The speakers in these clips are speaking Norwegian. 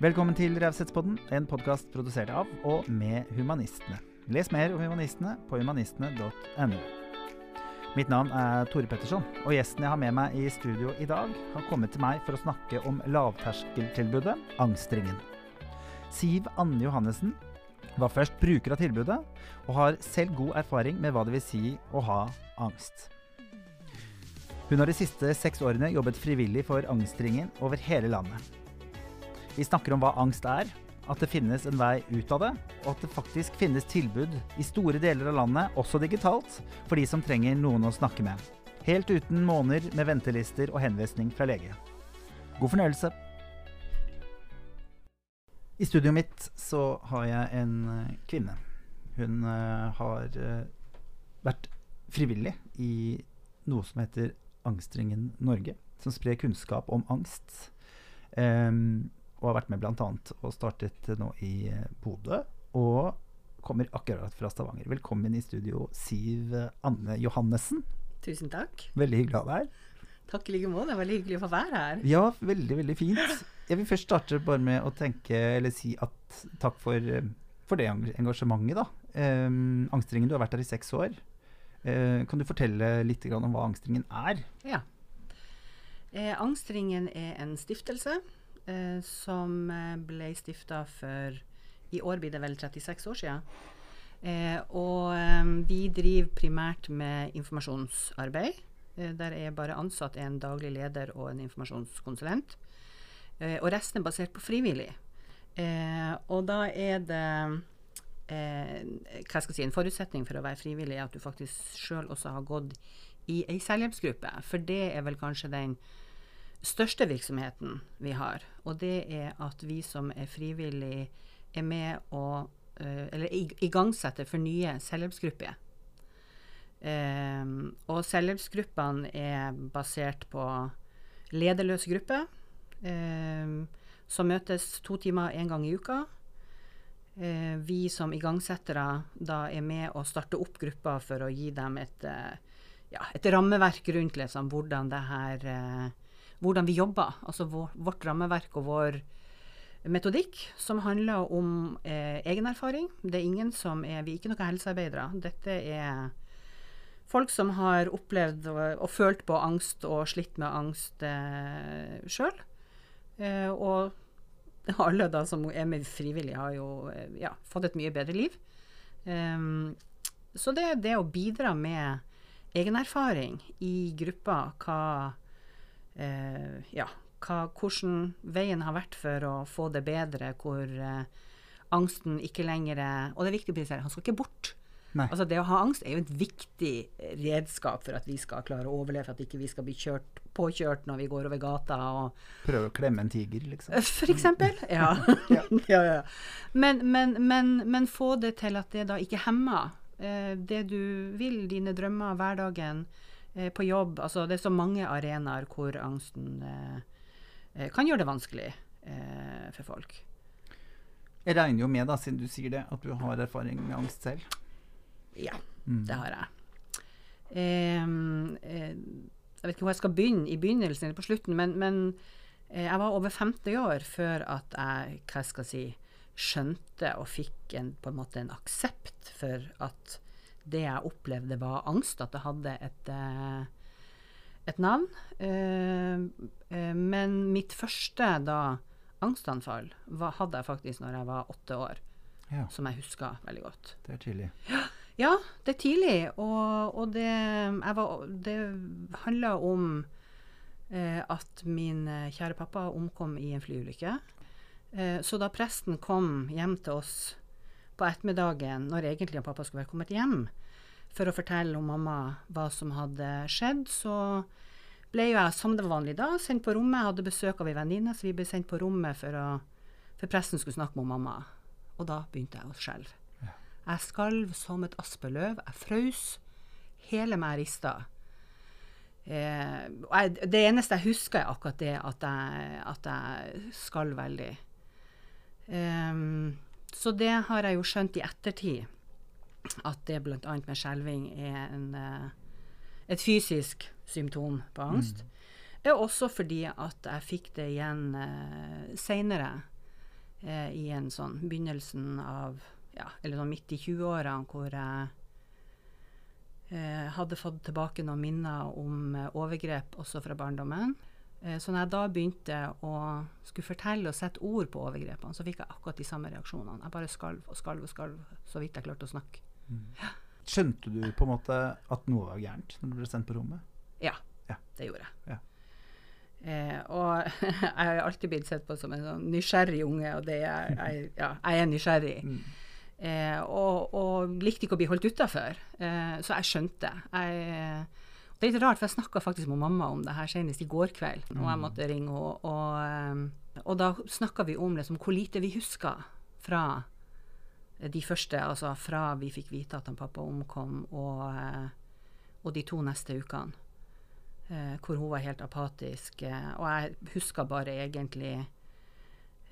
Velkommen til Raushetspodden, en podkast produsert av og med Humanistene. Les mer om Humanistene på humanistene.no. Mitt navn er Tore Petterson, og gjesten jeg har med meg i studio i dag, har kommet til meg for å snakke om lavterskeltilbudet Angstringen. Siv Anne Johannessen var først bruker av tilbudet, og har selv god erfaring med hva det vil si å ha angst. Hun har de siste seks årene jobbet frivillig for Angstringen over hele landet. Vi snakker om hva angst er, at det finnes en vei ut av det, og at det faktisk finnes tilbud i store deler av landet, også digitalt, for de som trenger noen å snakke med. Helt uten måneder med ventelister og henvisning fra lege. God fornøyelse. I studioet mitt så har jeg en eh, kvinne. Hun eh, har eh, vært frivillig i noe som heter Angstringen Norge, som sprer kunnskap om angst. Um, og har vært med bl.a. og startet nå i Bodø. Og kommer akkurat fra Stavanger. Velkommen i studio, Siv Anne Johannessen. Tusen takk. Veldig hyggelig å ha deg her. Takk i like måte. Veldig hyggelig å få være her. Ja, veldig, veldig fint. Jeg vil først starte bare med å tenke, eller si at takk for, for det engasjementet, da. Um, angstringen, du har vært der i seks år. Uh, kan du fortelle litt om hva Angstringen er? Ja. Eh, angstringen er en stiftelse eh, som ble stifta for I år blir det vel 36 år siden. Eh, og eh, vi driver primært med informasjonsarbeid. Eh, der er bare ansatt en daglig leder og en informasjonskonsulent. Eh, og resten er basert på frivillig. og da er det hva skal jeg si, en forutsetning for å være frivillig at du faktisk sjøl også har gått i ei selvhjelpsgruppe. For det er vel kanskje den største virksomheten vi har. Og det er at vi som er frivillige, er med å uh, Eller igangsetter for nye selvhjelpsgrupper. Um, og selvhjelpsgruppene er basert på lederløs gruppe, um, som møtes to timer én gang i uka. Uh, vi som igangsettere da er med å starte opp grupper for å gi dem et, uh, ja, et rammeverk rundt liksom, hvordan det her hvordan vi jobber. Altså vår, vårt rammeverk og vår metodikk, som handler om eh, egenerfaring. Det er ingen som er Vi er ikke noen helsearbeidere. Dette er folk som har opplevd og, og følt på angst og slitt med angst eh, sjøl. Eh, og alle da som er med frivillig, har jo eh, ja, fått et mye bedre liv. Um, så det er det å bidra med egen erfaring i gruppa, hva eh, ja, hva, hvordan veien har vært for å få det bedre, hvor eh, angsten ikke lenger er Og det er viktig å presisere, han skal ikke bort. Altså Det å ha angst er jo et viktig redskap for at vi skal klare å overleve, for at ikke vi skal bli kjørt, påkjørt når vi går over gata. Og Prøve å klemme en tiger, liksom. Eh, for eksempel. Ja. ja. ja, ja. Men, men, men, men, få det til at det da ikke hemmer eh, det du vil, dine drømmer, hverdagen på jobb. Altså, det er så mange arenaer hvor angsten eh, eh, kan gjøre det vanskelig eh, for folk. Jeg regner jo med, da, siden du sier det, at du har erfaring med angst selv? Ja, mm. det har jeg. Eh, jeg vet ikke hvor jeg skal begynne, i begynnelsen eller på slutten, men, men eh, jeg var over 50 år før at jeg hva skal jeg si, skjønte og fikk en, på en måte en aksept for at det jeg opplevde, var angst. At det hadde et, eh, et navn. Eh, eh, men mitt første da, angstanfall var, hadde jeg faktisk når jeg var åtte år. Ja. Som jeg husker veldig godt. Det er tidlig. Ja, det er tidlig. Og, og det, var, det handla om eh, at min kjære pappa omkom i en flyulykke. Eh, så da presten kom hjem til oss på ettermiddagen, når egentlig pappa skulle være kommet hjem, for å fortelle om mamma hva som hadde skjedd, så ble jeg, som det var vanlig da, sendt på rommet. Jeg hadde besøk av ei venninne, så vi ble sendt på rommet for, å, for presten skulle snakke med mamma. Og da begynte jeg å skjelve. Ja. Jeg skalv som et aspeløv. Jeg frøs. Hele meg rista. Eh, det eneste jeg husker, er akkurat det at jeg, at jeg skalv veldig. Um, så det har jeg jo skjønt i ettertid at det bl.a. med skjelving er en, uh, et fysisk symptom på angst. Mm. Er også fordi at jeg fikk det igjen uh, seinere. eh, i en sånn begynnelsen av ja, eller sånn midt i 20-årene, hvor jeg eh, hadde fått tilbake noen minner om eh, overgrep også fra barndommen. Eh, så når jeg da begynte å skulle fortelle og sette ord på overgrepene, så fikk jeg akkurat de samme reaksjonene. Jeg bare skalv og skalv og skalv så vidt jeg klarte å snakke. Skjønte du på en måte at noe var gærent når du ble sendt på rommet? Ja, Ja. det gjorde jeg. Ja. Eh, og jeg har alltid blitt sett på som en sånn nysgjerrig unge, og det er, jeg, ja, jeg er nysgjerrig. Mm. Eh, og, og likte ikke å bli holdt utafor. Eh, så jeg skjønte. Jeg, det er litt rart, for jeg snakka faktisk med mamma om det her senest i går kveld. Og jeg måtte ringe henne. Og, og, og da snakka vi om liksom, hvor lite vi huska fra de første, altså fra vi fikk vite at han pappa omkom, og, eh, og de to neste ukene. Eh, hvor hun var helt apatisk. Eh, og jeg husker bare egentlig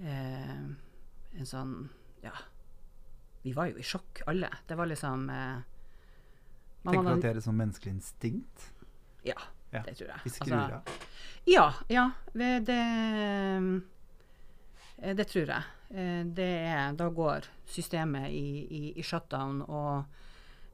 eh, en sånn Ja, vi var jo i sjokk, alle. Det var liksom eh, Tenker du at det er et sånn menneskelig instinkt? Ja, Ja. det tror jeg. Vi skrur Altså, ja, ja. Det, det, eh, det tror jeg. Eh, Det er, da går systemet i, i, i shutdown. Og,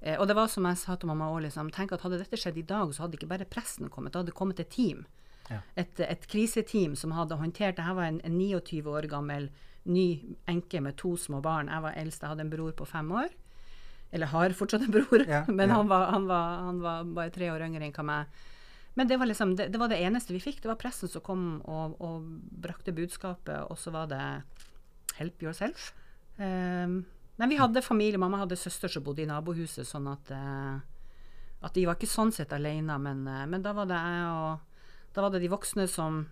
eh, og det var som jeg sa til mamma òg, liksom, tenk at hadde dette skjedd i dag, så hadde ikke bare pressen kommet, det hadde kommet et team. Ja. Et, et kriseteam som hadde håndtert det. Her var en, en 29 år gammel ny enke med to små barn. Jeg var eldst, jeg hadde en bror på fem år. Eller har fortsatt en bror, Ja, men ja. Han, var, han, var, han var bare tre år yngre enn meg. Men det var liksom, det, det var det eneste vi fikk. Det var pressen som kom og, og brakte budskapet, og så var det 'help yourself'. Um, men vi hadde familie. Mamma hadde søster som bodde i nabohuset, sånn at, eh, at de var ikke sånn sett alene. Men, eh, men da var det jeg og da var det de voksne som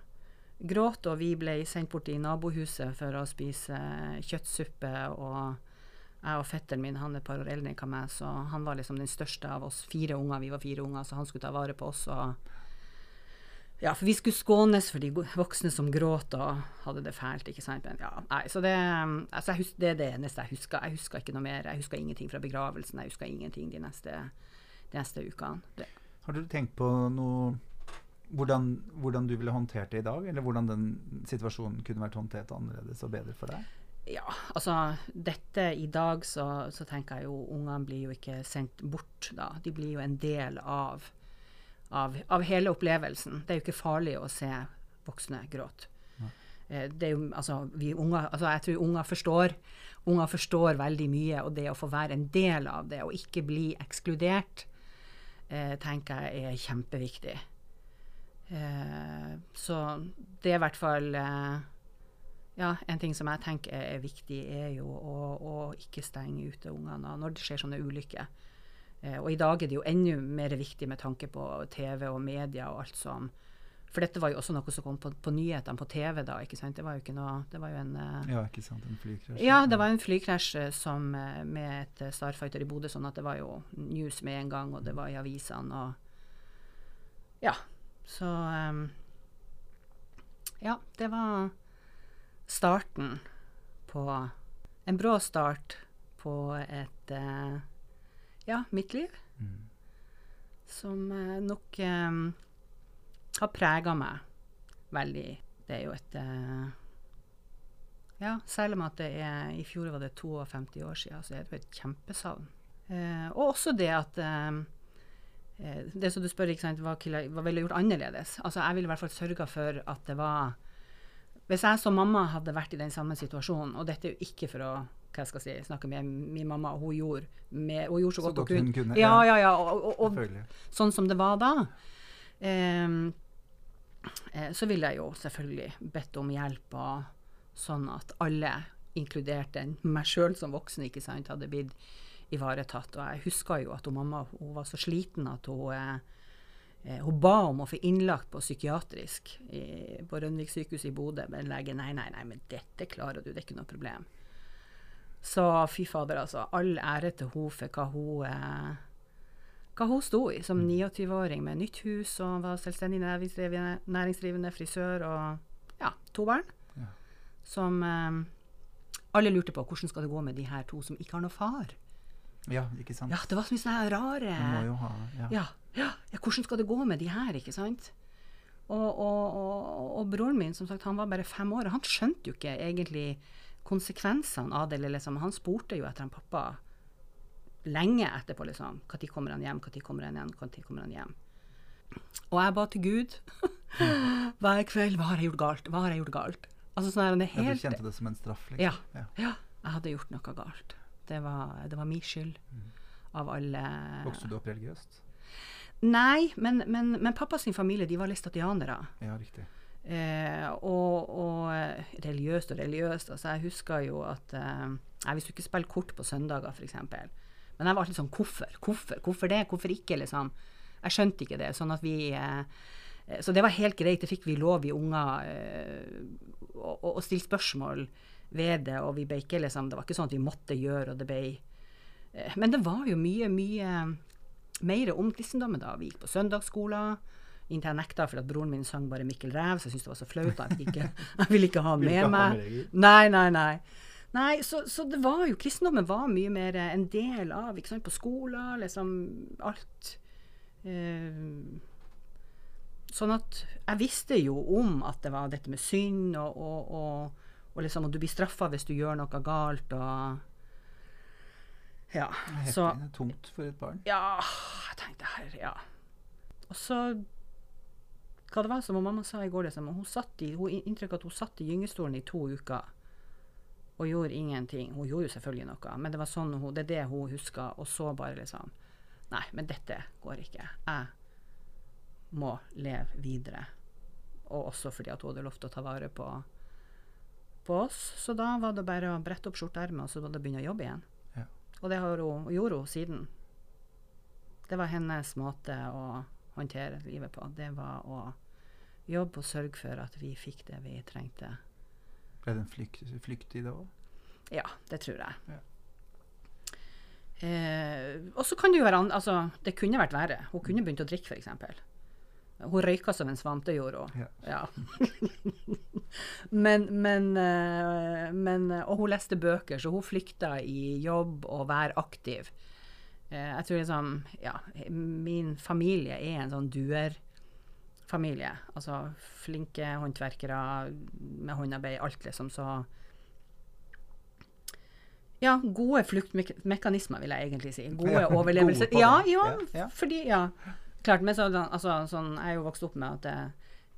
gråt, og vi ble sendt bort i nabohuset for å spise kjøttsuppe. Og jeg og fetteren min, han er et par år eldre enn meg, så han var liksom den største av oss fire unger. Vi var fire unger, så han skulle ta vare på oss. og ja, for vi skulle skånes for de voksne som gråt og hadde det fælt. ikke sant? Men ja, nei, så det, altså jeg hus det er det eneste jeg husker. Jeg husker ikke noe mer. Jeg husker ingenting fra begravelsen. Jeg husker ingenting de neste, de neste ukene. Har du tenkt på noe hvordan, hvordan du ville håndtert det i dag? Eller hvordan den situasjonen kunne vært håndtert annerledes og bedre for deg? Ja, altså dette i dag så, så tenker jeg jo ungene blir jo ikke sendt bort da. De blir jo en del av, av, av hele opplevelsen. Det er jo ikke farlig å se voksne gråte. Eh, Det er jo, altså, vi unger, altså jeg tror unger forstår, unger forstår veldig mye, og det å få være en del av det og ikke bli ekskludert, eh, tenker jeg er kjempeviktig. Eh, så det er i hvert fall eh, ja, en ting som jeg tenker er, er viktig, er jo å, å ikke stenge ute ungene når det skjer sånne ulykker. Eh, og i dag er det jo enda mer viktig med tanke på TV og media og alt som For dette var jo også noe som kom på, på nyhetene på TV da, ikke sant. Det var jo ikke noe Det var jo en eh, Ja, ikke sant? En flykrasj. ja, det var en flykrasj eh, som, med et Starfighter i Bodø, sånn at det var jo news med en gang, og det var i avisene og Ja. Så um, Ja, det var starten på En brå start på et eh, Ja, mitt liv. Mm. Som eh, nok um, har prega meg veldig. Det er jo et uh, ja, selv om at det er I fjor var det 52 år siden, så er det jo et kjempesavn. Eh, og også det at eh, Det som du spør, ikke sant, hva, hva ville gjort annerledes? Altså, Jeg ville i hvert fall sørga for at det var Hvis jeg som mamma hadde vært i den samme situasjonen, og dette er jo ikke for å hva skal jeg si, snakke med min mamma, og hun gjorde, med, hun gjorde så, Så godt, godt hun kunne. kunne, Ja, ja. ja. Og, og, og sånn som det var da, eh, så ville jeg jo selvfølgelig bedt om hjelp, sånn at alle, inkludert den, meg sjøl som voksen, ikke sant, hadde blitt ivaretatt. Og jeg husker jo at hun mamma hun var så sliten at hun, eh, eh, hun ba om å få innlagt på psykiatrisk i, på Rønvik sykehus i Bodø, men legen nei, nei, nei, men dette klarer du, det er ikke noe problem. Så fy fader, altså. All ære til henne for hva hun eh, hva hun sto i som 29-åring med nytt hus og var selvstendig næringsdrivende, næringsdrivende frisør og ja, to barn. Ja. Som eh, alle lurte på hvordan skal det gå med de her to som ikke har noe far. Ja, ikke sant? Ja, det var så mye sånne rare må jo ha ja. ja, ja, ja, hvordan skal det gå med de her, ikke sant? Og, og, og, og broren min, som sagt, han var bare fem år, og han skjønte jo ikke egentlig konsekvensene av det. eller Liksom, han spurte jo etter en pappa lenge etterpå, liksom. Når kommer han hjem, når kommer han hjem, når kommer han hjem? Og jeg ba til Gud hver kveld hva har jeg gjort galt, hva har jeg gjort galt? Altså sånn her, det er Ja, du kjente det som en straff? Liksom. Ja. ja. ja, jeg hadde gjort noe galt. Det var, det var min skyld. Av alle Vokste du opp religiøst? Nei, men, men, men pappas familie de var læstatianere. Ja, riktig. Eh, og, og eh, religiøst og religiøst. Altså, jeg husker jo at eh, Jeg visste ikke spille kort på søndager, f.eks. Men jeg var alltid sånn Hvorfor? Hvorfor? Hvorfor det? Hvorfor ikke? liksom? Jeg skjønte ikke det. sånn at vi eh, eh, Så det var helt greit. Det fikk vi lov, vi unger, eh, å, å å stille spørsmål ved det. Og vi ble ikke liksom Det var ikke sånn at vi måtte gjøre, og det ble eh, Men det var jo mye, mye mer om kristendommen da. Vi gikk på søndagsskoler. Inntil jeg nekta for at broren min sang bare Mikkel Ræv, så jeg syntes det var så flaut. Jeg ville ikke, jeg ville ikke ha med ikke ha meg. med. Nei, nei, nei. Nei, så, så det var jo Kristendommen var mye mer en del av ikke sant, på skoler, liksom alt. Eh, sånn at jeg visste jo om at det var dette med synd, og, og, og, og liksom at du blir straffa hvis du gjør noe galt, og Ja. Heftig. Så Det er tungt for et barn. ja, jeg tenkte her, ja. Og så Hva det var som mamma sa i går, liksom, hun satt i, hun inntrykk at hun satt i gyngestolen i to uker og gjorde ingenting. Hun gjorde jo selvfølgelig noe, men det var sånn hun, det er det hun huska. Og så bare liksom Nei, men dette går ikke. Jeg må leve videre. Og også fordi at hun hadde lovt å ta vare på, på oss. Så da var det bare å brette opp skjorteermet, og så var det å begynne å jobbe igjen. Ja. Og det har hun, gjorde hun siden. Det var hennes måte å håndtere livet på. Det var å jobbe og sørge for at vi fikk det vi trengte. Ble det en flykt, flykt i det òg? Ja, det tror jeg. Ja. Eh, og så kan det jo være altså, Det kunne vært verre. Hun kunne begynt å drikke, f.eks. Hun røyka som en svante gjorde hun. Ja. Men, men, eh, men Og hun leste bøker, så hun flykta i jobb og være aktiv. Eh, jeg tror liksom Ja, min familie er en sånn duer-familie. Altså flinke håndverkere med håndarbeid, alt liksom. Så ja, gode fluktmekanismer, vil jeg egentlig si. Gode overlevelser. gode ja, ja, Ja, fordi Ja. Klart, men så, altså, sånn, jeg er jo vokst opp med at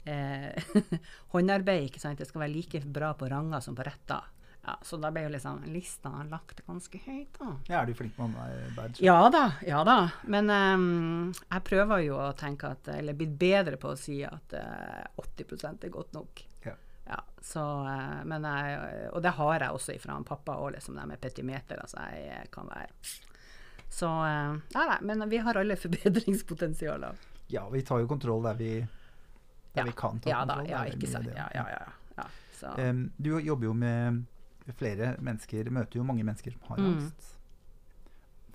eh, håndarbeid ikke sant? Det skal være like bra på ranger som på retter. Ja, så da ble jo liksom lista lagt ganske høyt, da. Ja, er du flink med håndarbeid? Ja da, ja da. Men um, jeg prøver jo å tenke at Eller blitt bedre på å si at uh, 80 er godt nok. Ja. Ja, så, uh, men jeg, og det har jeg også ifra pappa òg, liksom, det med petimeter. Altså, jeg kan være Så uh, Nei, nei, men vi har alle forbedringspotensialer. Ja, vi tar jo kontroll der vi, der Ja. vi kan ta Ja da, ja, ikke sant. Ja, ja, ja. ja. Så, Em, du jobber jo med flere mennesker, møter jo mange mennesker som har Mm. angst.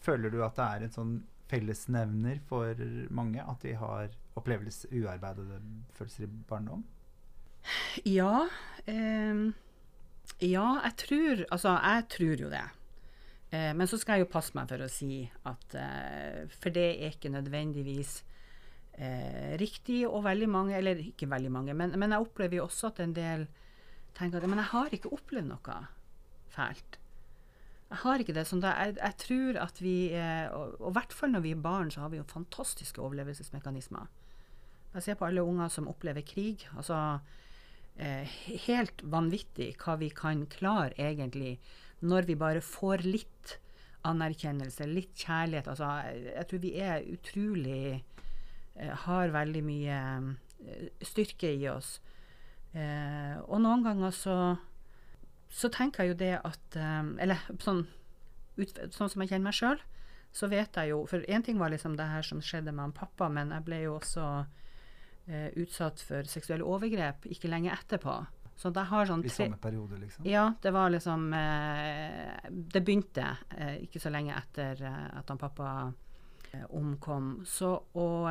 Føler du at det er en sånn fellesnevner for mange at de har opplevelse, uarbeidede følelser i barndom? Ja. Eh, ja, jeg tror Altså, jeg tror jo det. Eh, men så skal jeg jo passe meg for å si at eh, For det er ikke nødvendigvis eh, riktig, og veldig mange Eller ikke veldig mange, men, men jeg opplever jo også at en del tenker at Men jeg har ikke opplevd noe fælt. Jeg har ikke det. Sånn jeg, jeg tror at vi eh, Og og i hvert fall når vi er barn, så har vi jo fantastiske overlevelsesmekanismer. Jeg ser på alle unger som opplever krig. altså eh, helt vanvittig hva vi kan klare egentlig når vi bare får litt anerkjennelse, litt kjærlighet. Altså, jeg, tror vi er utrolig eh, Har veldig mye eh, styrke i oss. Eh, og noen ganger så så tenker jeg jo det at eh, Eller sånn, ut, sånn som jeg kjenner meg sjøl, så vet jeg jo For én ting var liksom det her som skjedde med han pappa, men jeg ble jo også eh, utsatt for seksuelle overgrep ikke lenge etterpå. Så jeg har sånn I samme periode, liksom? Ja, det var liksom eh, Det begynte eh, ikke så lenge etter eh, at han pappa eh, omkom. Så og,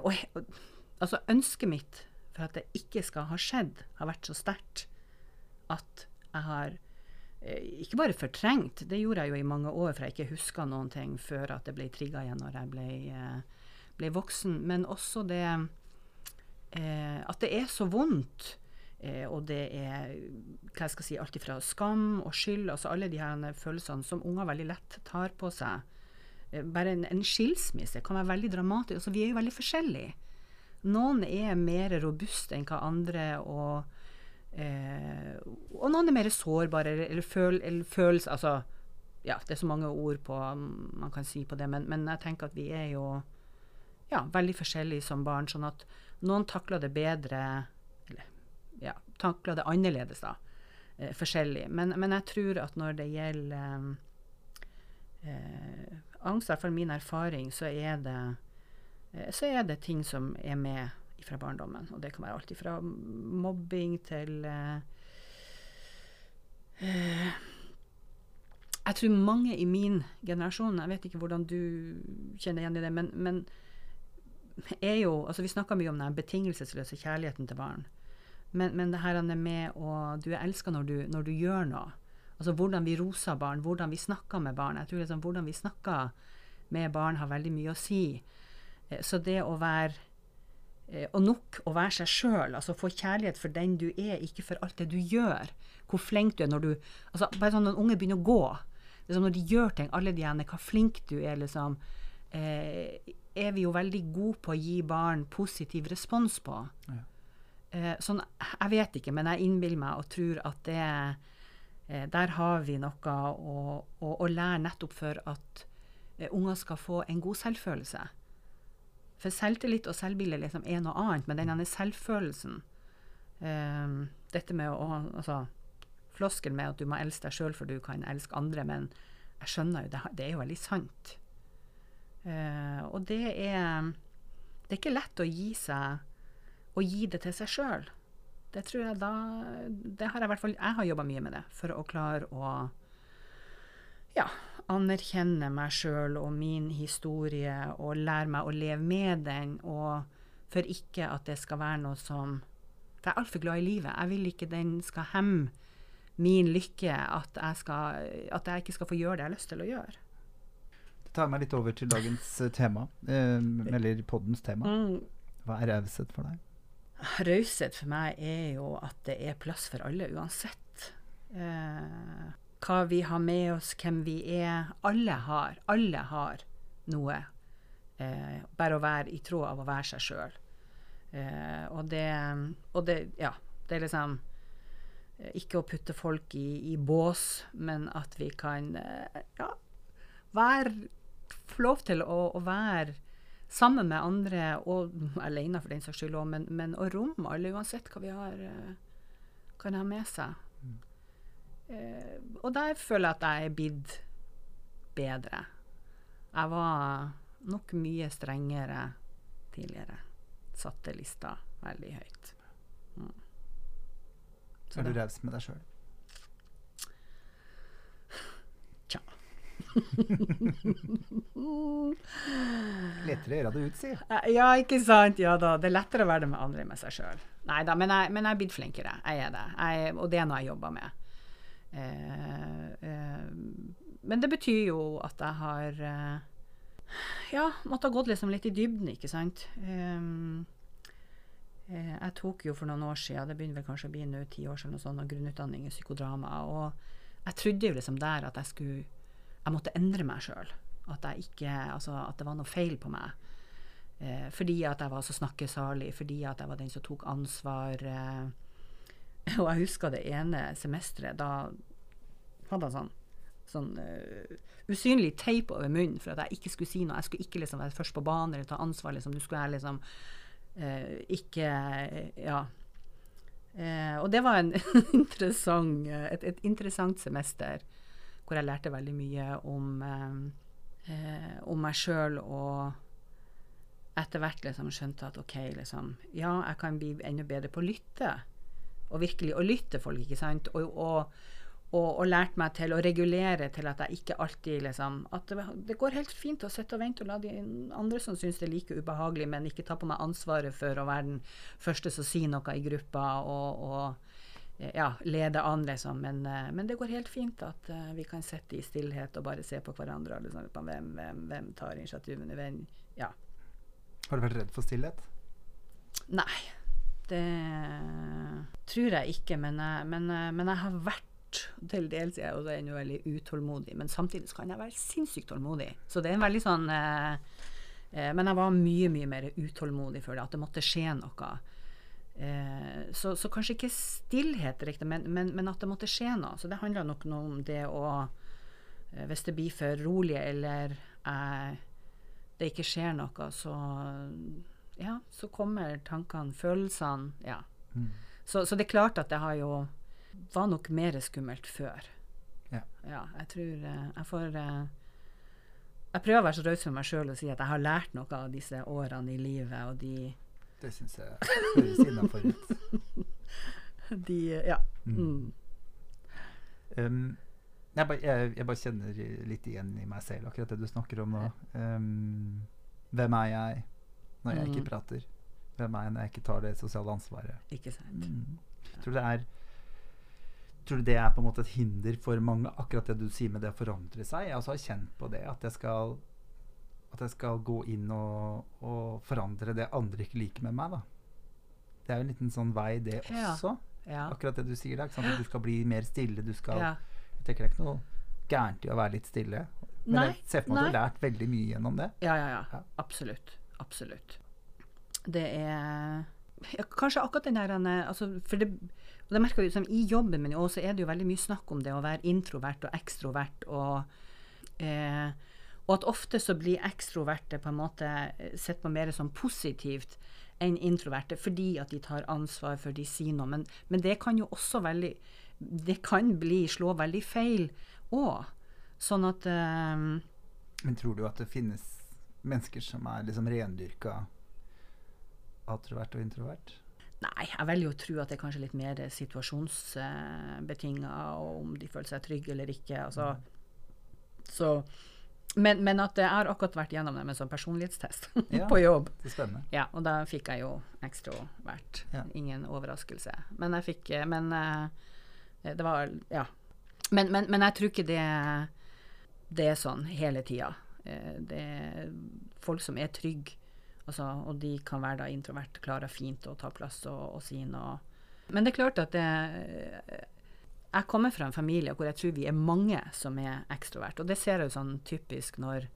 og, og Altså, ønsket mitt for at det ikke skal ha skjedd, har vært så sterkt at jeg har eh, ikke bare fortrengt, det gjorde jeg jo i mange år, for jeg ikke huska noen ting før at det ble trigga igjen når jeg ble, eh, ble voksen, men også det eh, at det er så vondt Eh, og det er hva jeg skal si, alt ifra skam og skyld, altså alle de her følelsene som unger veldig lett tar på seg. Eh, bare en, en, skilsmisse kan være veldig dramatisk. Altså, vi er jo veldig forskjellige. Noen er mer robuste enn hva andre, og, eh, og noen er mer sårbare eller, eller, føl, eller føles Altså, ja, det er så mange ord på, man kan si på det, men, men jeg tenker at vi er jo ja, veldig forskjellige som barn. Sånn at noen takler det bedre Eller ja, takler det annerledes, da. Eh, forskjellig. Men, men, jeg tror at når det gjelder eh, eh angst, i hvert fall min erfaring, så er det eh, så er det ting som er med fra barndommen. Og det kan være alt fra mobbing til uh, Jeg tror mange i min generasjon, jeg vet ikke hvordan du kjenner igjen i det, men, men er jo altså Vi snakker mye om den betingelsesløse kjærligheten til barn. Men, men det her med å Du er elska når, når, du gjør noe. Altså hvordan vi roser barn, hvordan vi snakker med barn. Jeg tror liksom hvordan vi snakker med barn har veldig mye å si. Eh, så det å være Og nok å være seg sjøl, altså få kjærlighet for den du er, ikke for alt det du gjør. Hvor flink du er når du altså Bare sånn når unge begynner å gå. Liksom når de gjør ting, alle de ene, hva flink du er, liksom. Eh, er vi jo veldig gode på å gi barn positiv respons på. Ja. Eh, sånn, jeg vet ikke, men jeg innbiller meg og tror at det eh, Der har vi noe å, å, å lære nettopp for at eh, unger skal få en god selvfølelse. For selvtillit og selvbilde liksom er noe annet, men denne selvfølelsen um, Dette med å altså, Floskelen med at du må elske deg sjøl for du kan elske andre, men jeg skjønner jo, det, det er jo veldig sant. Uh, og det er Det er ikke lett å gi seg Å gi det til seg sjøl. Det tror jeg da Det har jeg i hvert fall Jeg har jobba mye med det for å klare å ja, anerkjenne meg sjøl og min historie og lære meg å leve med den, og for ikke at det skal være noe som For jeg er altfor glad i livet. Jeg vil ikke den skal hemme min lykke, at jeg, skal, at jeg ikke skal få gjøre det jeg har lyst til å gjøre tar meg litt over til dagens uh, tema, eh, eller poddens tema. Mm. Hva er raushet for deg? Raushet for meg er jo at det er plass for alle, uansett. Uh, hva vi har med oss, hvem vi er. Alle har. Alle har noe. bare å være i tråd av å være seg sjøl. og det Og det, ja. Det er liksom ikke å putte folk i, i bås, men at vi kan ja, være få lov til å, å, være sammen med andre, og alene for den saks skyld òg, men, men, å romme alle, uansett hva vi har, uh, kan ha med seg. Uh, og der føler jeg at jeg er blitt bedre. Jeg var nok mye strengere tidligere. Satte lista veldig høyt. Mm. er du raus med deg sjøl? lettere å gjøre det ut, si. Ja, ikke sant. Ja da. Det er lettere å være det med andre enn med seg sjøl. Nei da, men jeg, men jeg er blitt flinkere. Jeg er det. Jeg, og det er noe jeg jobber med. Eh, eh, men det betyr jo at jeg har eh, ja, måtte ha gått liksom litt i dybden, ikke sant. Jeg tok jo for noen år siden, det begynner vel kanskje å bli nå ti år siden, sånn, grunnutdanning i psykodrama. Og jeg trodde jo liksom der at jeg skulle jeg måtte endre meg sjøl. At, altså, at, det var noe feil på meg. Eh, fordi at jeg var så snakkesalig, fordi at jeg var den som tok ansvar. Eh, og jeg husker det ene semesteret. Da hadde jeg sånn, sånn uh, usynlig teip over munnen for at jeg ikke skulle si noe. Jeg skulle ikke liksom være først på banen eller ta ansvar. Liksom. Du skulle liksom uh, ikke Ja. Uh, og det var interessant, et, et interessant semester hvor jeg lærte veldig mye om, uh, om meg sjøl, og etter hvert liksom skjønte at OK, liksom Ja, jeg kan bli enda bedre på å lytte. Og virkelig å lytte folk, ikke sant. Og, og, og, og lært meg til å regulere til at jeg ikke alltid liksom At det, det går helt fint å sitte og vente og la de andre som syns det er like ubehagelig, men ikke ta på meg ansvaret for å være den første som sier noe i gruppa. og, og ja, lede an, liksom. Men, uh, men, det går helt fint at uh, vi kan sitte i stillhet og bare se på hverandre. Liksom, på hvem, hvem, hvem, tar initiativene. Hvem, ja. Har du vært redd for stillhet? Nei, Det tror jeg ikke, men jeg, men, men jeg har vært til dels er jeg også ennå veldig utålmodig, men samtidig kan jeg være sinnssykt tålmodig. Så det er en veldig sånn eh, eh, Men jeg var mye, mye mer utålmodig før det, at det måtte skje noe. Eh, så, så kanskje ikke stillhet riktig, men, men, men at det måtte skje noe. Så det handler nok noe om det å eh, Hvis det blir for rolig, eller eh, det ikke skjer noe, så ja, så kommer tankene, følelsene. Ja. Mm. Så, så det er klart at det har jo var nok mer skummelt før. Ja. jeg tror eh, jeg får eh, Jeg prøver å være så raus med meg sjøl og si at jeg har lært noe av disse årene i livet, og de, Det syns jeg høres innafor ut. de Ja. Mm. Mm. Um, jeg, bare, jeg, jeg bare kjenner litt igjen i meg selv, akkurat det du snakker om nå. Um, hvem er jeg når jeg ikke Mm. prater? Hvem er jeg når jeg ikke tar det sosiale ansvaret? Ikke sant. Mm. Tror du det er Tror du det er på en måte et hinder for mange, akkurat det du sier med det å forandre seg? Jeg også har kjent på det, at jeg skal, at jeg skal gå inn og, og forandre det andre ikke liker med meg. da. Det er jo en liten sånn vei, det også. Ja. Akkurat det du sier der. ikke sant? At du skal bli mer stille. Du skal ja. Jeg tenker det er ikke noe gærent i å være litt stille. Men Nei, jeg ser for meg at du har lært veldig mye gjennom det. Ja, ja, ja. Ja. Absolutt. Absolutt. Det er ja, Kanskje akkurat den der eh, altså, For det, og det merker vi liksom, I jobben min også, så er det jo veldig mye snakk om det å være introvert og ekstrovert. Og, eh, og at ofte så blir ekstroverte på en måte eh, sett på mer som positivt enn introverte, fordi at de tar ansvar for de sier noe. Men, men det kan jo også veldig Det kan bli slå veldig feil òg. Sånn at eh, Men tror du at det finnes mennesker som er liksom rendyrka atrovert og introvert? Nei, jeg velger å tro at det er kanskje litt mer situasjonsbetinga, og om de føler seg trygge eller ikke. Altså, så, men, men at jeg har akkurat vært gjennom det med sånn personlighetstest Ja. på jobb. Det er spennende. Ja, og da fikk jeg jo ekstrovert. Ja. Ingen overraskelse. Men jeg fikk Men eh, det var Ja. Men, men, men jeg tror ikke det, det er sånn hele tida. Eh, Det er folk som er trygge, altså, og de kan være da introvert, klarer fint å ta plass og, og si noe. Men det er klart at det Jeg kommer fra en familie hvor jeg tror vi er mange som er ekstrovert. Og det ser jeg jo sånn typisk når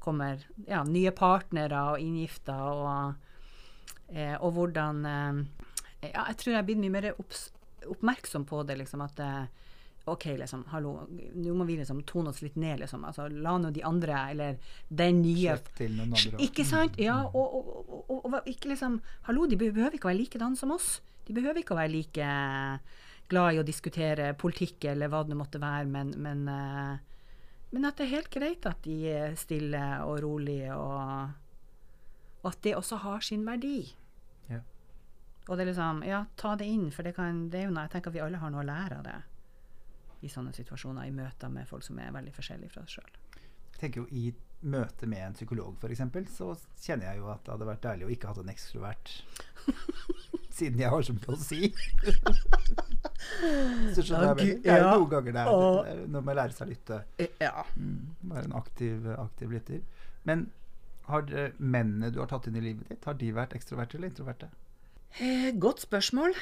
kommer ja, nye partnere og inngifta, og, eh, og hvordan eh, Ja, jeg tror jeg er blitt mye mer opps, oppmerksom på det, liksom at eh, OK, liksom, hallo, nå må vi liksom tone oss litt ned, liksom. Altså, la nå de andre, eller den nye Slipp til noen andre. ikke sant? Ja, og, og, og, og, og ikke liksom Hallo, de behøver ikke å være likedan som oss. De behøver ikke å være like glad i å diskutere politikk eller hva det måtte være, men, men, eh, men at det er helt greit at de er stille og rolig, og, og at det også har sin verdi. Ja. Og det er liksom Ja, ta det inn, for det, kan, det er jo noe Jeg tenker at vi alle har noe å lære av det i sånne situasjoner, i møter med folk som er veldig forskjellige fra oss sjøl. Jeg tenker jo I møte med en psykolog f.eks., så kjenner jeg jo at det hadde vært deilig å ikke ha hatt en ekstrovert. Siden jeg har så mye å si. så skjønner jeg. Det er jo noen ganger det er er når man lærer seg å lytte. Ja. Mm, være en aktiv, aktiv lytter. Men har eh, mennene du har tatt inn i livet ditt, har de vært ekstroverte eller introverte? Eh, godt spørsmål.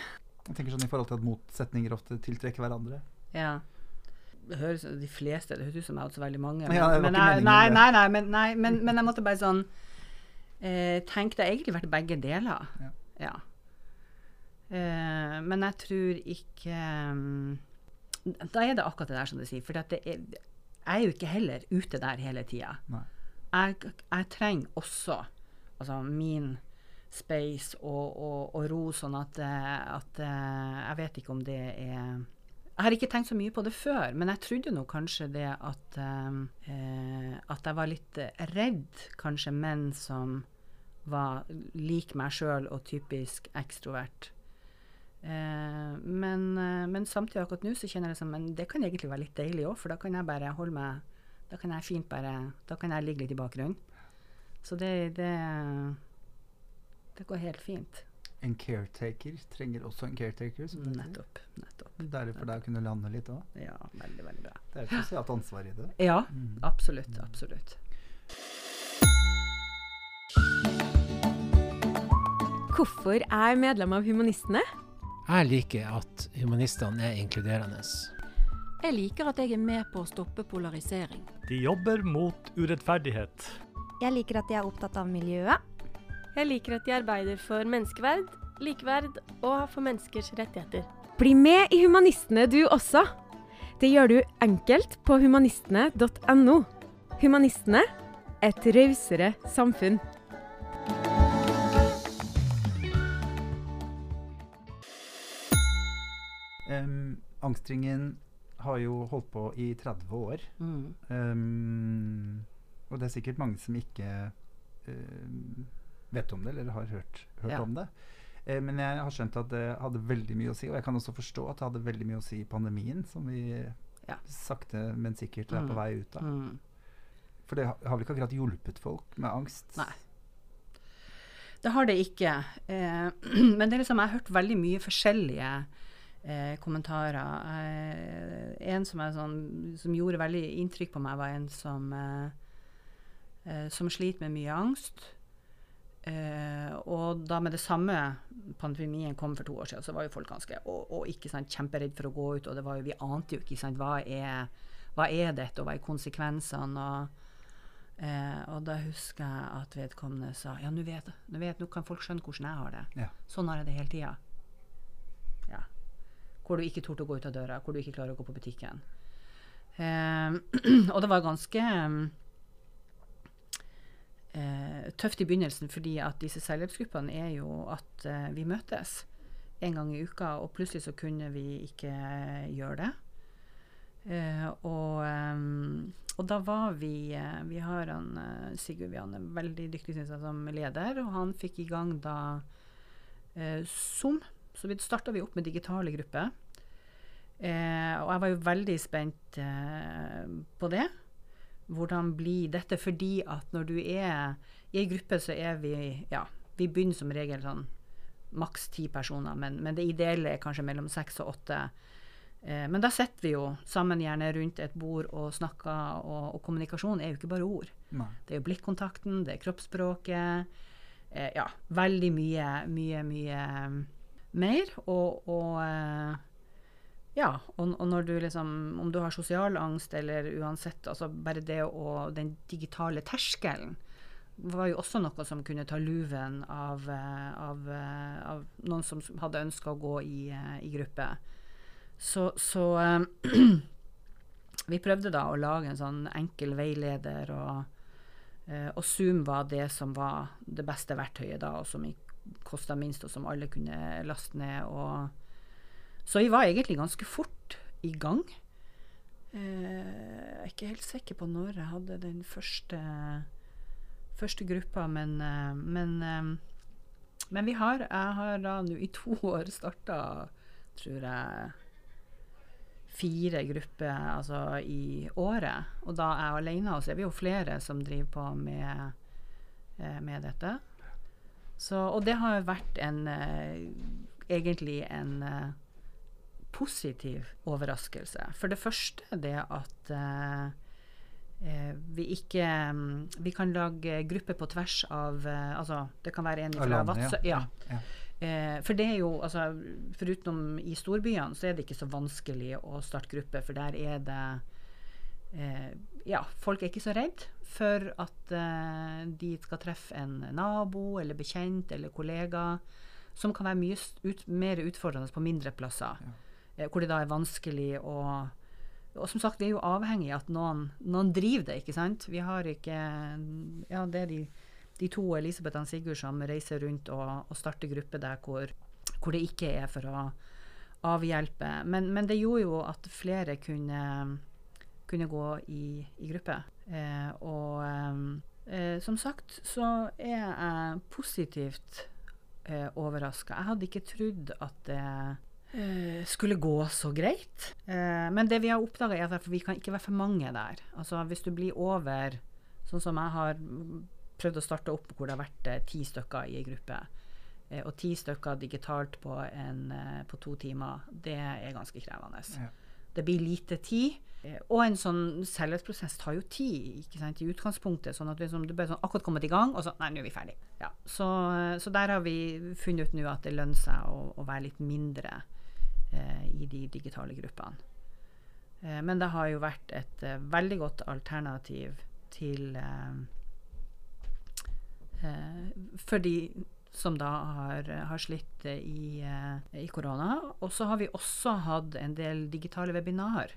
Jeg tenker sånn i forhold til at motsetninger ofte tiltrekker hverandre. Ja. Det høres de fleste Det høres ut som jeg har hatt så veldig mange. Men, Ja, men, jeg, nei, nei, nei, men, nei men, men jeg måtte bare sånn eh, Tenk, det har egentlig vært begge deler. Ja. Ja. Eh, men jeg tror ikke um, Da er det akkurat det der som du sier. For er, jeg er jo ikke heller ute der hele tida. Jeg, jeg trenger også altså min space og, og, og ro, sånn at, eh, at eh, Jeg vet ikke om det er Jeg har ikke tenkt så mye på det før, men jeg trodde nå kanskje det at eh, eh, At jeg var litt eh, redd kanskje menn som var lik meg sjøl og typisk ekstrovert. Eh, men, eh, men samtidig akkurat nå så kjenner jeg det som men det kan egentlig være litt deilig òg, for da kan jeg bare holde meg Da kan jeg fint bare Da kan jeg ligge litt i bakgrunnen. Så det, det Det går helt fint. En caretaker trenger også en caretaker. Det. Nettopp. nettopp. Deilig for deg å kunne lande litt òg. Ja, veldig, veldig bra. Det er et sosialt ansvar i det. Ja, Mm. absolutt. Absolutt. Hvorfor er jeg medlem av Humanistene? Jeg liker at humanistene er inkluderende. Jeg liker at jeg er med på å stoppe polarisering. De jobber mot urettferdighet. Jeg liker at de er opptatt av miljøet. Jeg liker at de arbeider for menneskeverd, likeverd og for menneskers rettigheter. Bli med i Humanistene du også! Det gjør du enkelt på humanistene.no. Humanistene et rausere samfunn. Um, angstringen har jo holdt på i 30 år. Mm. Um, og det er sikkert mange som ikke um, vet om det, eller har hørt, hørt Ja. om det. Eh, men jeg har skjønt at det hadde veldig mye å si, og jeg kan også forstå at det hadde veldig mye å si i pandemien, som vi Ja. sakte, men sikkert er på Mm. vei ut av. Mm. For det har vel ikke akkurat hjulpet folk med angst? Nei. Det har det ikke. Eh, men det er liksom, jeg har hørt veldig mye forskjellige eh, kommentarer. Eh, en som, sånn, som gjorde veldig inntrykk på meg, var en som, eh, eh, som sliter med mye angst. Eh, og da med det samme pandemien kom for to år siden, så var jo folk ganske og, og ikke sant, kjemperedd for å gå ut. Og det var jo, vi ante jo ikke sant, hva er, hva er dette, og hva er konsekvensene. og Eh, og da husker jeg at vedkommende sa ja, nå vet, jeg, vet, nå kan folk skjønne hvordan jeg har det. Ja. Sånn har jeg det hele tida. Ja. Hvor du ikke torde å gå ut av døra, hvor du ikke klarer å gå på butikken. Eh, og det var ganske eh, tøft i begynnelsen, fordi at disse selvhjelpsgruppene er jo at eh, vi møtes en gang i uka, og plutselig så kunne vi ikke gjøre det. Eh, og, ehm, og da var vi eh, Vi har han eh, Sigurd Vian er veldig dyktig synes jeg, som leder, og han fikk i gang da eh, Zoom. Så vi starta vi opp med digitale grupper. Eh, og jeg var jo veldig spent eh, på det. Hvordan blir dette? Fordi at når du er i ei gruppe, så er vi Ja, vi begynner som regel sånn maks ti personer, men, men det ideelle er kanskje mellom seks og åtte. Eh, men da sitter vi jo sammen gjerne rundt et bord og snakker, og, og kommunikasjon er jo ikke bare ord. Nei. Det er jo blikkontakten, det er kroppsspråket. Eh, ja, veldig mye, mye, mye eh, mer. Og, og eh, ja, og, og når du liksom Om du har sosial angst eller uansett, altså bare det og den digitale terskelen var jo også noe som kunne ta luven av, eh, av, eh, av noen som hadde ønska å gå i, eh, i gruppe. Så, så vi prøvde da å lage en sånn enkel veileder, og, og Zoom var det som var det beste verktøyet da, og som kosta minst, og som alle kunne laste ned. Og så vi var egentlig ganske fort i gang. Eh, jeg er ikke helt sikker på når jeg hadde den første, første gruppa, men, eh, men, eh, men vi har Jeg har da nå i to år starta, tror jeg fire grupper altså, i året. Og da er jeg alene, og så er vi jo flere som driver på med, med dette. Så, og det har vært en egentlig en positiv overraskelse. For det første det at eh, eh, vi ikke mm, Vi kan lage grupper på tvers av eh, Altså, det kan være en fra Vadsø. ja. Ja. Ja. Eh, for det er jo, altså, Foruten i storbyene, så er det ikke så vanskelig å starte gruppe, for der er det eh, Ja, folk er ikke så redd for at eh, de skal treffe en nabo eller bekjent eller kollega, som kan være mye ut, mer utfordrende på mindre plasser. Eh, hvor det da er vanskelig å Og som sagt, vi er jo avhengig av at noen, noen driver det, ikke sant. Vi har ikke Ja, det er de de to, Elisabeth og Sigurd, som reiser rundt og, og starter grupper der hvor, hvor det ikke er for å avhjelpe. Men, men det gjorde jo at flere kunne, kunne gå i, i gruppe. Eh, og eh, som sagt så er jeg positivt eh, overraska. Jeg hadde ikke trodd at det eh, skulle gå så greit. Eh, men det vi har oppdaga, er at vi kan ikke være for mange der. Altså Hvis du blir over, sånn som jeg har prøvd å starte opp hvor det har vært eh, ti stykker i ei gruppe, eh, og ti stykker digitalt på, en, eh, på to timer, det er ganske krevende. Ja. det blir lite tid. Eh, Og en sånn selvhetsprosess tar jo tid ikke sant, i utgangspunktet. sånn at liksom, du bare sånn akkurat kommet i gang, og så Nei, nå er vi ferdig. Ja, så, så der har vi funnet ut nå at det lønner seg å, å være litt mindre eh, i de digitale gruppene. Eh, men det har jo vært et eh, veldig godt alternativ til eh, eh, For de som da har, har slitt eh, i, eh, i korona. Og så har vi også hatt en del digitale webinar.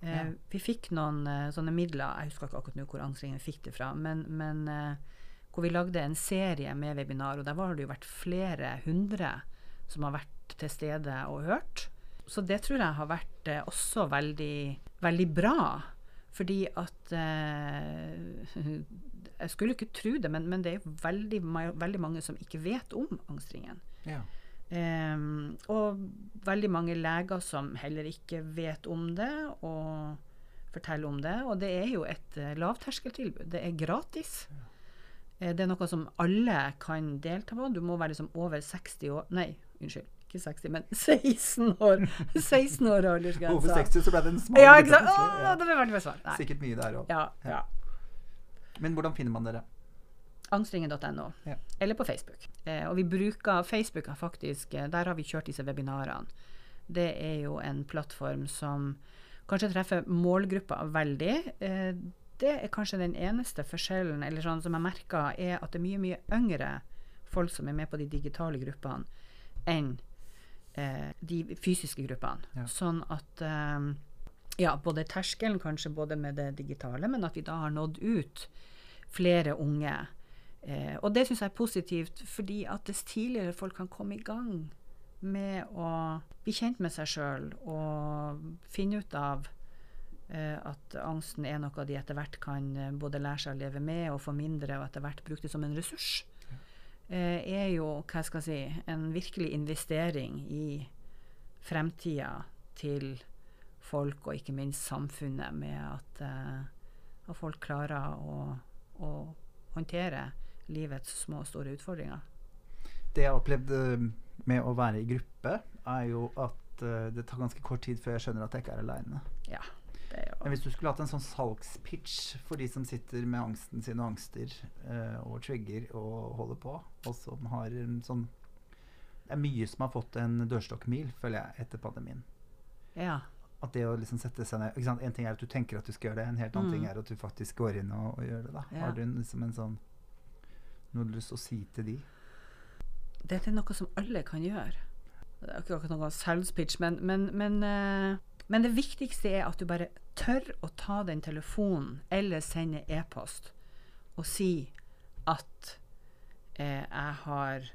Eh, Ja. Vi fikk noen eh, sånne midler, jeg husker ikke akkurat nå hvor Angstringen fikk det fra, men, men eh, hvor vi lagde en serie med webinar, og der var det jo vært flere hundre som har vært til stede og hørt. Så det tror jeg har vært eh, også veldig, veldig bra. Fordi at eh, Jeg skulle ikke tro det, men, men det er jo veldig, veldig mange som ikke vet om angstringen. Ja. Eh, og veldig mange leger som heller ikke vet om det, og forteller om det. Og det er jo et eh, lavterskeltilbud. Det er gratis. Eh, det er noe som alle kan delta på. Du må være liksom over 60 år Nei, unnskyld. Ikke 60, men 16 år. 16 år aldersgrense. Over 60 så ble det en smal Ja, ikke sant? Det ble veldig besvart. Sikkert mye der òg. Ja, ja. Men hvordan finner man dere? Angstringen.no. Ja. Eller på Facebook. Eh, og vi bruker Facebook faktisk eh, Der har vi kjørt disse webinarene. Det er jo en plattform som kanskje treffer målgruppa veldig. Eh, det er kanskje den eneste forskjellen eller sånn som jeg merker, er at det er mye mye yngre folk som er med på de digitale gruppene, enn eh, de fysiske gruppene. Ja. Sånn at eh, ja, både terskelen kanskje både med det digitale, men at vi da har nådd ut flere unge. Eh, og det syns jeg er positivt, fordi at dess tidligere folk kan komme i gang med å bli kjent med seg sjøl og finne ut av eh, at angsten er noe de etter hvert kan eh, både lære seg å leve med og få mindre, og etter hvert bruke det som en ressurs, er jo hva skal jeg si, en virkelig investering i fremtida til folk, og ikke minst samfunnet, med at, eh, at folk klarer å, å håndtere livets små og store utfordringer. Det jeg har opplevd eh, med å være i gruppe, er jo at eh, det tar ganske kort tid før jeg skjønner at jeg ikke er aleine. Ja, Men hvis du skulle hatt en sånn salgspitch for de som sitter med angsten sin og angster eh, og trigger og holder på, og som har en sånn Det er mye som har fått en dørstokkmil, føler jeg, etter pandemien. Ja. At det å liksom sette seg ned ikke sant? En ting er at du tenker at du skal gjøre det, en helt annen Mm. ting er at du faktisk går inn og, og gjør det. da. Ja. Har du liksom en sånn noe du har lyst til å si til de? Dette er noe som alle kan gjøre. Det er ikke akkurat noe salgspitch, men, men, men, eh, men det viktigste er at du bare tør å ta den telefonen eller sende e-post og si at eh, jeg har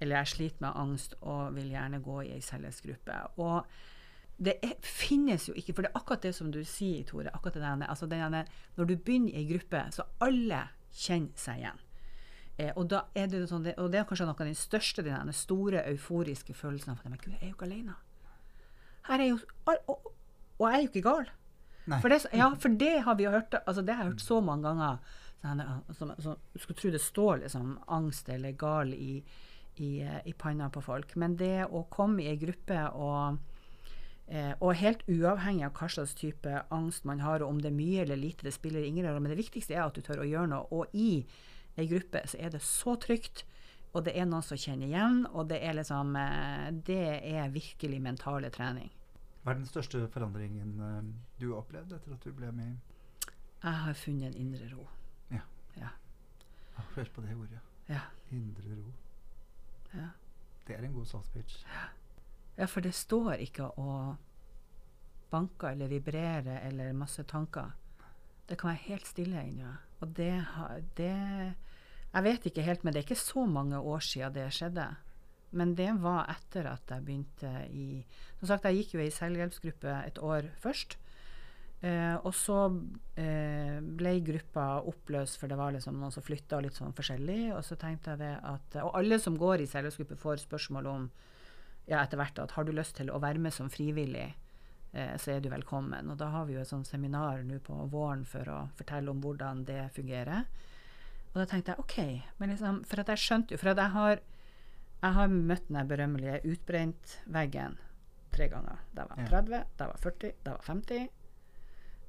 eller jeg sliter med angst og vil gjerne gå i ei selgelsesgruppe. Og det er, finnes jo ikke, for det er akkurat det som du sier, Tore. akkurat det denne, altså denne, Når du begynner i ei gruppe, så alle kjenner seg igjen. Eh, og, det sånn, det, og det er kanskje noe av den største, den store euforiske følelsen av at men Gud, jeg er jo ikke alene. Her er jo, og, og, jeg er jo ikke gal. For det, ja, for det har vi jo hørt altså det har jeg hørt så mange ganger. Sånn, så, så, du skulle tro det står liksom angst eller gal i, i, eh, i panna på folk. Men det å komme i ei gruppe og Eh, og helt uavhengig av hva slags type angst man har, og om det er mye eller lite, det spiller ingen rolle. Men det viktigste er at du tør å gjøre noe. Og i ei gruppe så er det så trygt, og det er noen som kjenner igjen, og det er liksom eh, Det er virkelig mentale trening. Hva er den største forandringen eh, du har opplevd etter at du ble med? Jeg har funnet en indre ro. Ah, Hør på det ordet. Ja. Indre ro. Ja. Det er en god salgspitch. Ja, for det står ikke å banke eller vibrere eller masse tanker. Det kan være helt stille inni meg. Og det, har- det Jeg vet ikke helt, men det er ikke så mange år siden det skjedde. Men det var etter at jeg begynte i Som sagt, jeg gikk jo i selvhjelpsgruppe et år først. Eh, og så eh, ble gruppa oppløst, for det var liksom noen som flytta litt sånn forskjellig. Og så tenkte jeg det at Og alle som går i selvhjelpsgruppe, får spørsmål om ja, etter hvert at har du lyst til å være med som frivillig, eh, så er du velkommen. Og da har vi jo et sånt seminar nå på våren for å fortelle om hvordan det fungerer. Og da tenkte jeg OK, men liksom, for at jeg skjønte jo For at jeg har, jeg har møtt den berømmelige utbrent-veggen tre ganger. Da var jeg 30, da var jeg 40, da var jeg 50.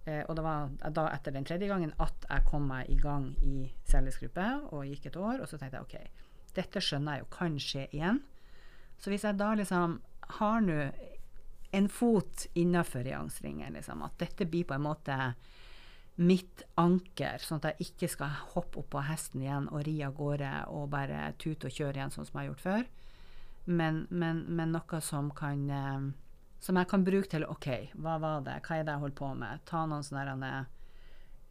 Eh, og det var da etter den tredje gangen at jeg kom meg i gang i cellisgruppe og gikk et år. Og så tenkte jeg OK, dette skjønner jeg jo kan skje igjen. Så hvis jeg da liksom har nå en fot innafor i angstringen, liksom, at dette blir på en måte mitt anker, sånn at jeg ikke skal hoppe opp på hesten igjen og ri av gårde og bare tute og kjøre igjen sånn som jeg har gjort før, men, men, men noe som kan eh, som jeg kan bruke til OK, hva var det, hva er det jeg holder på med? Ta noen sånne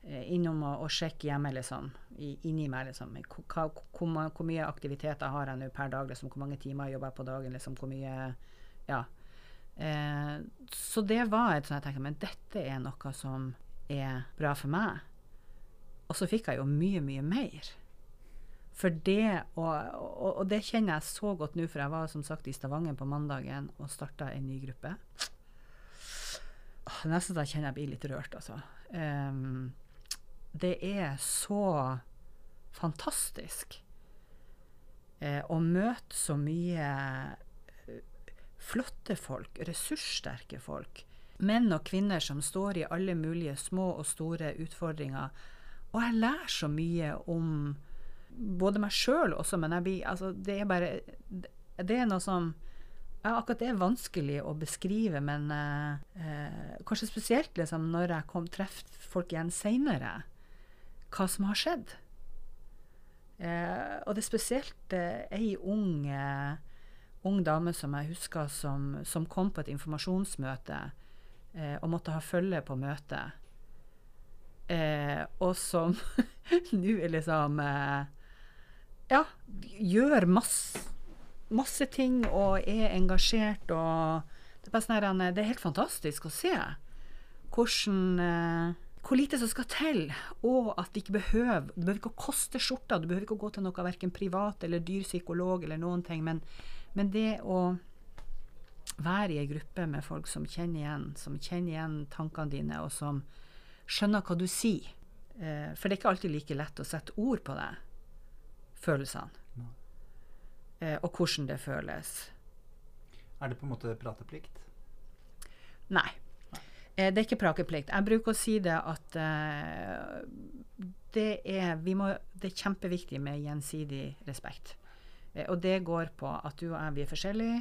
eh, innom og, og sjekke hjemme, liksom. I, inni meg, liksom. Hva, hvor, hvor mye aktiviteter har jeg nå per dag? Liksom, hvor mange timer jobber jeg på dagen? Liksom, hvor mye Ja. Eh, så det var et sånt jeg tenkte, men dette er noe som er bra for meg. Og så fikk jeg jo mye, mye mer. For det, og, og, og det kjenner jeg så godt nå, for jeg var som sagt i Stavanger på mandagen og starta en ny gruppe. Åh, Nesten da kjenner jeg blir litt rørt, altså. Um, det er så fantastisk eh, å møte så mye eh, flotte folk, ressurssterke folk. Menn og kvinner som står i alle mulige små og store utfordringer. Og jeg lærer så mye om både meg sjøl også, men jeg blir, altså, det er bare Det er noe som ja, Akkurat det er vanskelig å beskrive, men eh, eh, kanskje spesielt liksom, når jeg kom treffer folk igjen seinere, hva som har skjedd. Eh, og det er spesielt eh, ei ung, eh, ung dame som jeg husker som, som kom på et informasjonsmøte eh, og måtte ha følge på møtet. Eh, og som nå er liksom eh, Ja, gjør masse, masse ting og er engasjert og Det er, sånn her, det er helt fantastisk å se hvordan eh, hvor lite som skal til, og at det ikke behøver Det behøver ikke å koste skjorta, du behøver ikke å gå til noe verken privat eller dyr psykolog eller noen ting, men, men det å være i ei gruppe med folk som kjenner igjen, som kjenner igjen tankene dine, og som skjønner hva du sier. Eh, for det er ikke alltid like lett å sette ord på det, følelsene. Eh, og hvordan det føles. Er det på en måte prateplikt? Nei. Eh, det er ikke prakeplikt. Jeg bruker å si det at eh, det, er, vi må, det er kjempeviktig med gjensidig respekt. Eh, og det går på at du og jeg vi er forskjellige,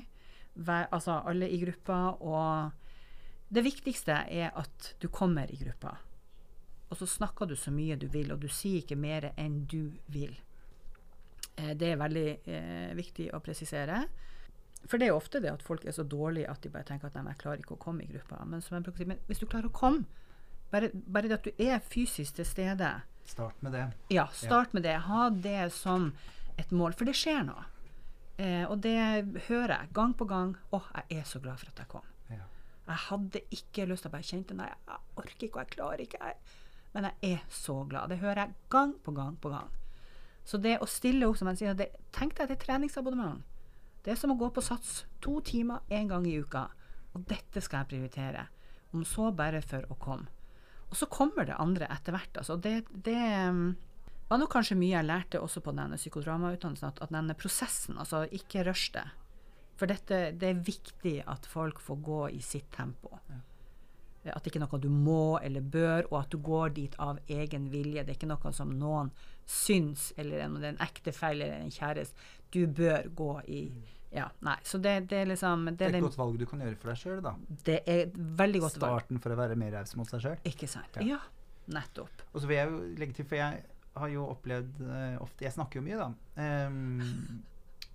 altså alle i gruppa. Og det viktigste er at du kommer i gruppa. Og så snakker du så mye du vil, og du sier ikke mer enn du vil. Eh, det er veldig eh, viktig å presisere. For det er ofte det at folk er så dårlige at de bare tenker at nei, ikke jeg klarer ikke å komme i gruppa. Men bruker men hvis du klarer å komme, bare, bare det at du er fysisk til stede, Start med det. ja, start med det. Ha det som et mål, for det skjer noe. Eh, og det hører jeg gang på gang. Å, jeg er så glad for at jeg kom. Ja. Jeg hadde ikke lyst til å bare kjente Nei, jeg orker ikke, og jeg klarer ikke. Jeg. Men jeg er så glad. Det hører jeg gang på gang på gang. Så det å stille opp, som jeg sier, det, tenk deg et treningsabonnement. Det er som å gå på Sats to timer én gang i uka. Og dette skal jeg prioritere. Om så bare for å komme. Og så kommer det andre etter hvert. Altså. Det, det var nok kanskje mye jeg lærte også på denne psykodramautdannelsen, at, at denne prosessen, altså ikke rush det. For dette, det er viktig at folk får gå i sitt tempo. At det ikke er noe du må eller bør, og at du går dit av egen vilje. Det er ikke noe som noen syns, eller en, en ektefelle eller en kjæreste. Du bør gå i Ja, nei. Så det, det er liksom Det det er er, et godt valg du kan gjøre for deg sjøl, da. det er veldig godt valg. Starten for å være mer raus mot seg sjøl. Ikke sant? Ja. Ja, nettopp. Og så vil jeg jo legge til, for jeg har jo opplevd eh, ofte Jeg snakker jo mye, da. Um,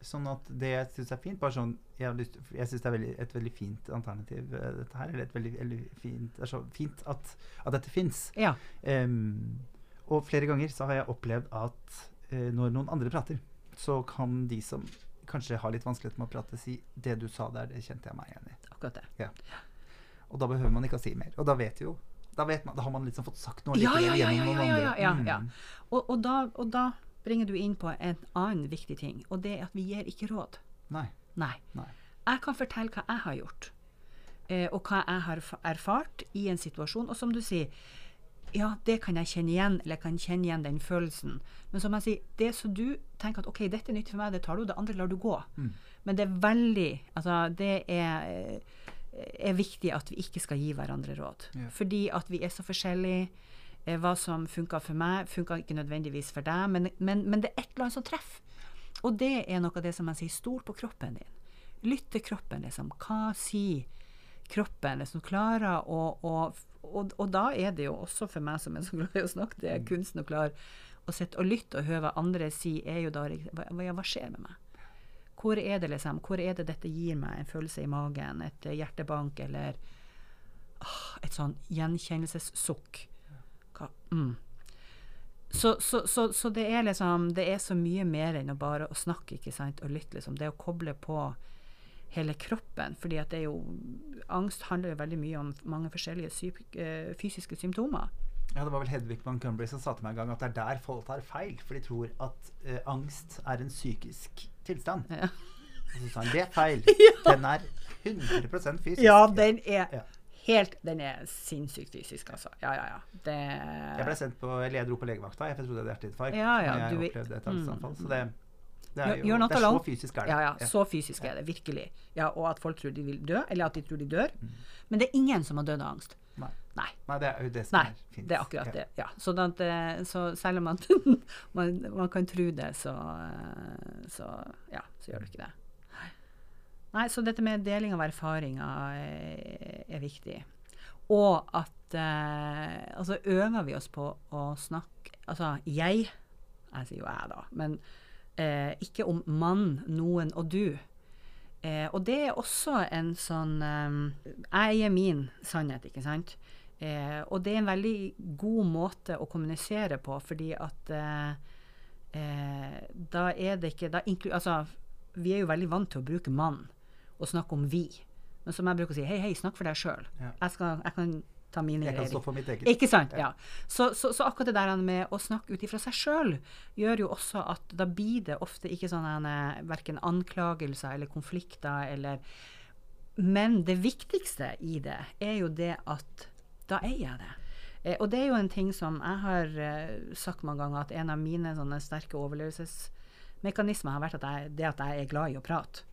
sånn at det jeg syns er fint bare sånn, Jeg, lyst- jeg syns det er veldig, et veldig fint alternativ, eh, dette her. Eller et veldig, veldig fint Det er så fint at, at dette fins. Ja. og flere ganger så har jeg opplevd at uh, når noen andre prater, så kan de som kanskje har litt vanskelighet med å prate, si 'Det du sa der, det kjente jeg meg igjen i'. Akkurat det. Ja. Og da behøver man ikke å si mer. Og da vet jo Da, vet man, da har man liksom fått sagt noe Ja, ja, ja, ja, ja, ja, ja, ja. Mm. Og, og, da, og da bringer du inn på en annen viktig ting, og det er at vi gir ikke råd. Nei. Nei. Nei. Jeg kan fortelle hva jeg har gjort, eh, og hva jeg har erfart i en situasjon. Og som du sier, ja, det kan jeg kjenne igjen, eller jeg kan kjenne igjen den følelsen. Men som jeg sier, det som du tenker at OK, dette er nyttig for meg, det tar du, det andre lar du gå. Mm. Men det er veldig Altså, det er er viktig at vi ikke skal gi hverandre råd. Ja. Fordi at vi er så forskjellige. Eh, hva som funka for meg, funka ikke nødvendigvis for deg, men, men, men det er et eller annet som treffer. Og det er noe av det som jeg sier, stol på kroppen din. Lytt til kroppen, liksom. Hva sier kroppen? Liksom klarer å, å og, og da er det jo også for meg som er så glad i å snakke, det er kunsten å klare å sitte og lytte og høre hva andre sier, er jo da hva, hva skjer med meg? Hvor er det liksom, hvor er det dette gir meg en følelse i magen, et hjertebank eller ah, et sånn gjenkjennelsessukk? Mm. Så, så, så, så det er liksom Det er så mye mer enn å bare å snakke ikke sant, og lytte. Liksom. Det å koble på hele kroppen. fordi at det er jo Angst handler jo veldig mye om mange forskjellige eh, fysiske symptomer. Ja, Det var vel Hedvig Montgomery som sa til meg en gang at det er der folk tar feil. For de tror at eh, angst er en psykisk tilstand. Ja. Og så sa han det er feil. Den er 100% fysisk. Ja, den er Ja. helt Den er sinnssykt fysisk, altså. Ja, ja, ja. Det Jeg ble sendt på dro på legevakta. Jeg trodde det var hjerteinfarkt. Ja, ja, jeg du opplevde et mm. angstanfall. Så det, det er jo det er så fysisk er det. Ja, ja. Så fysisk er det virkelig. Ja, Og at folk tror de vil dø, eller at de tror de dør. Men det er ingen som har dødd av angst. Nei. Nei. Nei, det er jo det som Nei, er fint. det er akkurat Ja. det. ja. Så, at, eh, så selv om man, man, man kan tro det, så, eh, så, ja, så gjør du ikke det. Nei, så dette med deling av erfaringer er, er viktig. Og at eh, Altså øver vi oss på å snakke Altså jeg, jeg sier jo jeg, da, men eh, ikke om mann, noen og du. Eh, og det er også en sånn eh, Jeg eier min sannhet, ikke sant? Eh, og det er en veldig god måte å kommunisere på, fordi at eh, eh, da er det ikke da altså, Vi er jo veldig vant til å bruke mann og snakke om vi. Men som jeg bruker å si, hei, hei, snakk for deg sjøl. Ja. Jeg, skal- jeg kan Jeg kan stå for mitt eget. Ikke sant? Ja. Så, så, så akkurat det der med å snakke ut ifra seg sjøl gjør jo også at da blir det ofte ikke sånne verken anklagelser eller konflikter eller Men det viktigste i det er jo det at da eier jeg det. Eh, og det er jo en ting som jeg har eh, sagt mange ganger, at en av mine sånne sterke overlevelsesmekanismer har vært at jeg, det at jeg er glad i å prate.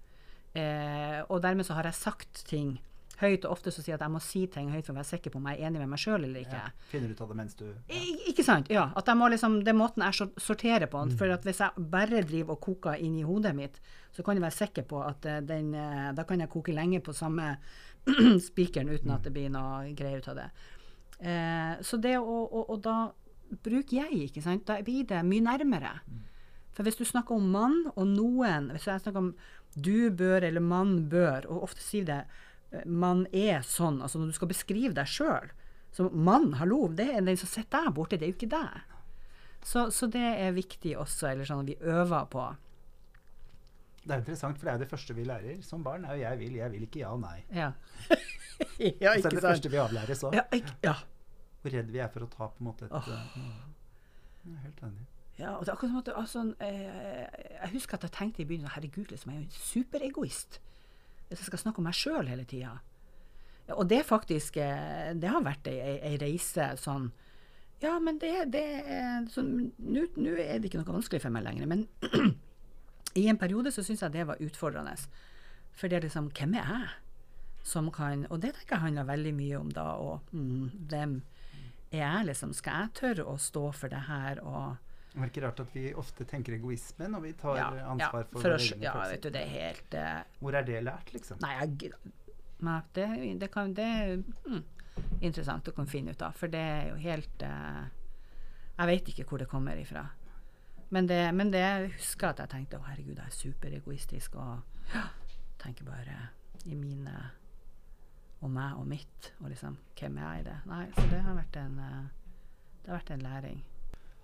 Eh, og dermed så har jeg sagt ting høyt, og ofte så sier jeg at jeg må si ting høyt for å være sikker på om jeg er enig med meg sjøl eller ikke. Ja. Finner ut av det mens du ja. Ikke sant? Ja. At jeg må liksom, det er måten jeg sorterer på. For at hvis jeg bare driver og koker inn i hodet mitt, så kan jeg være sikker på at eh, den eh, Da kan jeg koke lenge på samme spikeren uten at det blir noe greier ut av det. Eh, så det å og, og da bruker jeg, ikke sant. Da blir det mye nærmere. For hvis du snakker om mann og noen Hvis jeg snakker om du bør eller mann bør, og ofte sier det man er sånn, altså når du skal beskrive deg sjøl Så mann, hallo, det er den som sitter der borte, det er jo ikke deg. Så, så det er viktig også, eller sånn vi øver på. Det er interessant, for det er jo det første vi lærer som barn. er jo 'jeg vil', 'jeg vil ikke', 'ja', og 'nei'. Ja. ja, så er det det første vi avlæres òg. Ja, ikke, ja. Hvor redd vi er for å ta på en måte et oh. Jeg er helt enig. Ja, og det er akkurat som at altså, eh, Jeg husker at jeg tenkte i begynnelsen herregud, liksom, jeg er jo en superegoist hvis jeg skal snakke om meg sjøl hele tida. Og det faktisk eh, Det har vært ei, ei, ei reise sånn Ja, men det, det er sånn, nå er det ikke noe vanskelig for meg lenger. Men i en periode så syns jeg det var utfordrende. For det er liksom Hvem er jeg? Som kan Og det tenker jeg handler veldig mye om da, og mm, hvem er jeg, liksom? Skal jeg tørre å stå for det her og Det er ikke rart at vi ofte tenker egoisme når vi tar Ja, ansvar ja, for, for våre egne Ja, vet du, det er helt uh, Hvor er det lært, liksom? Nei, jeg, nei det, det kan Det er mm, interessant å kunne finne ut av, for det er jo helt uh, Jeg vet ikke hvor det kommer ifra. Men det, men det jeg husker at jeg tenkte å herregud, jeg er superegoistisk og ja, tenker bare i mine og meg og mitt, og liksom hvem er jeg i det? Nei, så det har vært en eh, det har vært en læring.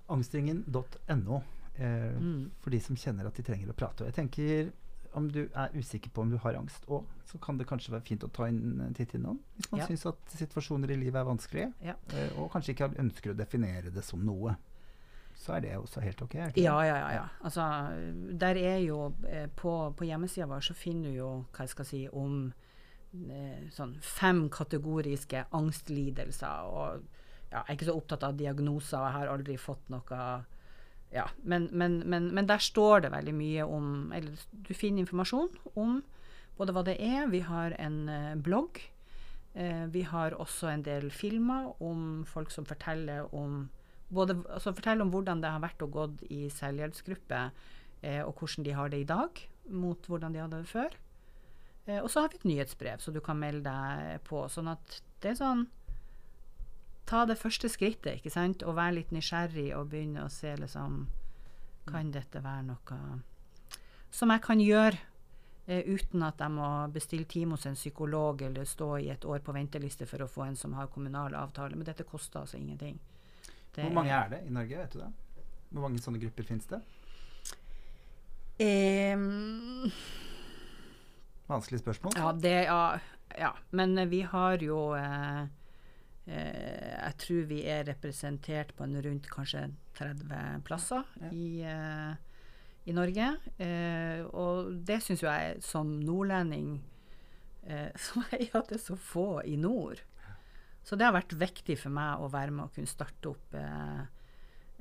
Angstringen.no eh, Mm. for de som kjenner at de trenger å prate. Og jeg tenker om du er usikker på om du har angst òg, så kan det kanskje være fint å ta en titt innom. Hvis man Ja. syns at situasjoner i livet er vanskelige, Ja. eh, og kanskje ikke ønsker å definere det som noe. Så er det også helt ok. ikke Ja, ja, ja. ja. Altså, der er jo eh, På, på hjemmesida vår så finner du jo hva jeg skal si om eh, sånn fem kategoriske angstlidelser. Og ja, jeg er ikke så opptatt av diagnoser, og jeg har aldri fått noe ja, men, men, men, men der står det veldig mye om Eller du finner informasjon om både hva det er. Vi har en eh, blogg. Eh, vi har også en del filmer om folk som forteller om både, altså forteller om hvordan det har vært og gått i selvhjelpsgruppe, eh, og hvordan de har det i dag mot hvordan de hadde det før. Eh, og så har vi et nyhetsbrev, så du kan melde deg på. Sånn at det er sånn Ta det første skrittet, ikke sant, og være litt nysgjerrig og begynne å se liksom Kan dette være noe som jeg kan gjøre eh, uten at jeg må bestille time hos en psykolog eller stå i et år på venteliste for å få en som har kommunal avtale. Men dette koster altså ingenting. Det Hvor mange er det i Norge? vet du det? Hvor mange sånne grupper finnes det? Um, Vanskelig spørsmål. Ja, det, ja, ja. Men eh, vi har jo eh, eh, Jeg tror vi er representert på en rundt kanskje 30 plasser Ja. i, eh, i Norge. Eh, og det syns jo jeg som nordlending eh, som jeg at det er så få i nord. Så det har vært viktig for meg å være med og kunne starte opp eh,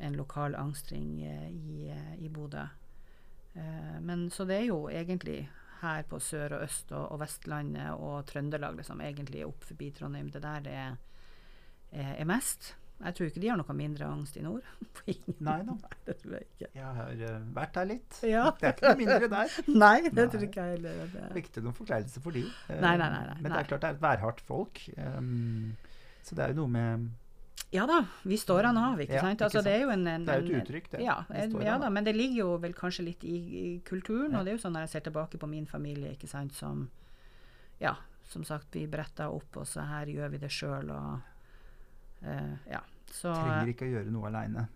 en lokal angstring eh, i, eh, i Bodø. Eh, men så det er jo egentlig her på Sør- og Øst- og, og Vestlandet og Trøndelag, liksom, egentlig opp forbi Trondheim. Det der er, er, er mest. Jeg tror ikke de har noe mindre angst i nord. Nei da. Det tror jeg ikke. Jeg har uh, vært der litt. Ja. Det er ikke noe mindre der. Nei, det Nei. tror ikke jeg heller. Det er ikke noen forkleinelse for de. Uh, Nei, nei, nei, Men det er klart det er et værhardt folk. Um, så det er jo noe med Ja da, vi står han av, ikke Ja, sant? ikke Altså, det er jo en, en, Det er et uttrykk, det. Ja, en, ja da, men det ligger jo vel kanskje litt i, i kulturen. Ja. Og det er jo sånn når jeg ser tilbake på min familie, ikke sant, som Ja, som sagt, vi bretta opp, og så her gjør vi det sjøl, og eh, Ja. Så Trenger ikke å gjøre noe aleine.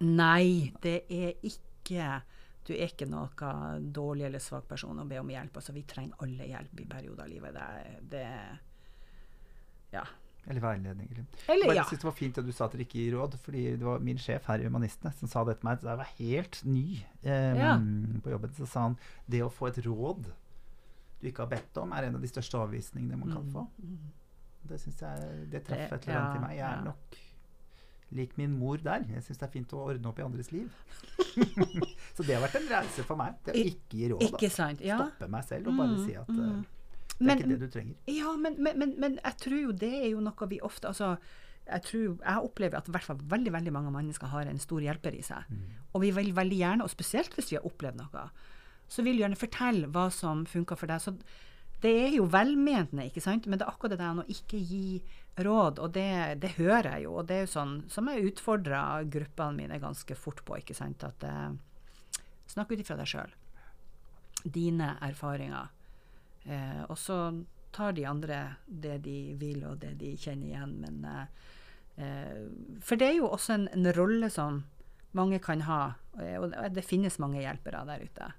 Nei, det er ikke Du er ikke noe dårlig eller svak person å be om hjelp. Altså, vi trenger alle hjelp i perioder av livet. Det, det Ja. Eller veiledning. Eller. Eller, Bare ja. synes det var fint at du sa at dere ikke gir råd, fordi det var min sjef her i Humanistene som sa det til meg jeg var helt ny eh, Ja. på jobben. Så sa han det å få et råd du ikke har bedt om, er en av de største avvisningene man kan få. Mm. Det syns jeg det traff et eller annet i meg. Jeg er nok lik min mor der. Jeg syns det er fint å ordne opp i andres liv. så det har vært en reise for meg. Det å ikke gi råd. Ikke sant? Ja. Stoppe meg selv og bare Mm, si at eh, mm. det er Men- ikke det du trenger. Ja, men, men, men, men jeg tror jo det er jo noe vi ofte altså, jeg, tror, jeg opplever at i hvert fall veldig veldig mange mennesker har en stor hjelper i seg. Mm. Og vi vil veldig gjerne, og spesielt hvis vi har opplevd noe, så vil vi gjerne fortelle hva som funka for deg. Så det er jo velmentende, ikke sant? men det er akkurat det der å ikke gi råd, og det, det hører jeg jo. Og det er jo sånn som jeg utfordrer gruppene mine ganske fort på, ikke sant. At eh, snakk ut ifra deg sjøl. Dine erfaringer. Eh, og så tar de andre det de vil, og det de kjenner igjen. Men eh, eh, For det er jo også en, en rolle som mange kan ha, eh, og det finnes mange hjelpere der ute.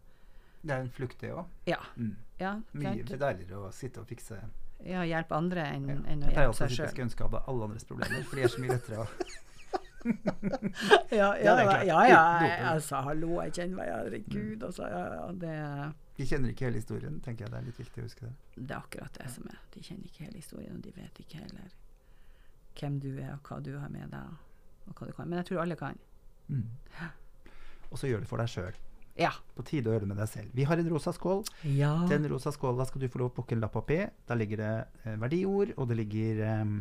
Det er en flukt, det òg. Ja. Mm. ja Mye deiligere å sitte og fikse ja hjelpe andre enn Ja. enn å Jeg pleier hjelpe også å seg si at jeg sjøl. skulle ønske jeg hadde alle andres problemer, for de er så mye lettere å Ja, Ja, ja, er ja, jeg- sa altså, hallo, jeg kjenner meg, herregud, altså, ja, ja, det, De kjenner ikke hele historien, tenker jeg det er litt viktig å huske det. det er akkurat det som er. De kjenner ikke hele historien, og de vet ikke heller hvem du er, og hva du har med deg, og hva du kan. Men jeg tror alle kan. Mm. Og så gjør det for deg sjøl. Ja. På tide å gjøre det med deg selv. Vi har en rosa skål. Ja. Den rosa skåla skal du få lov å plukke en lapp oppi. Da ligger det eh, verdiord, og det ligger um,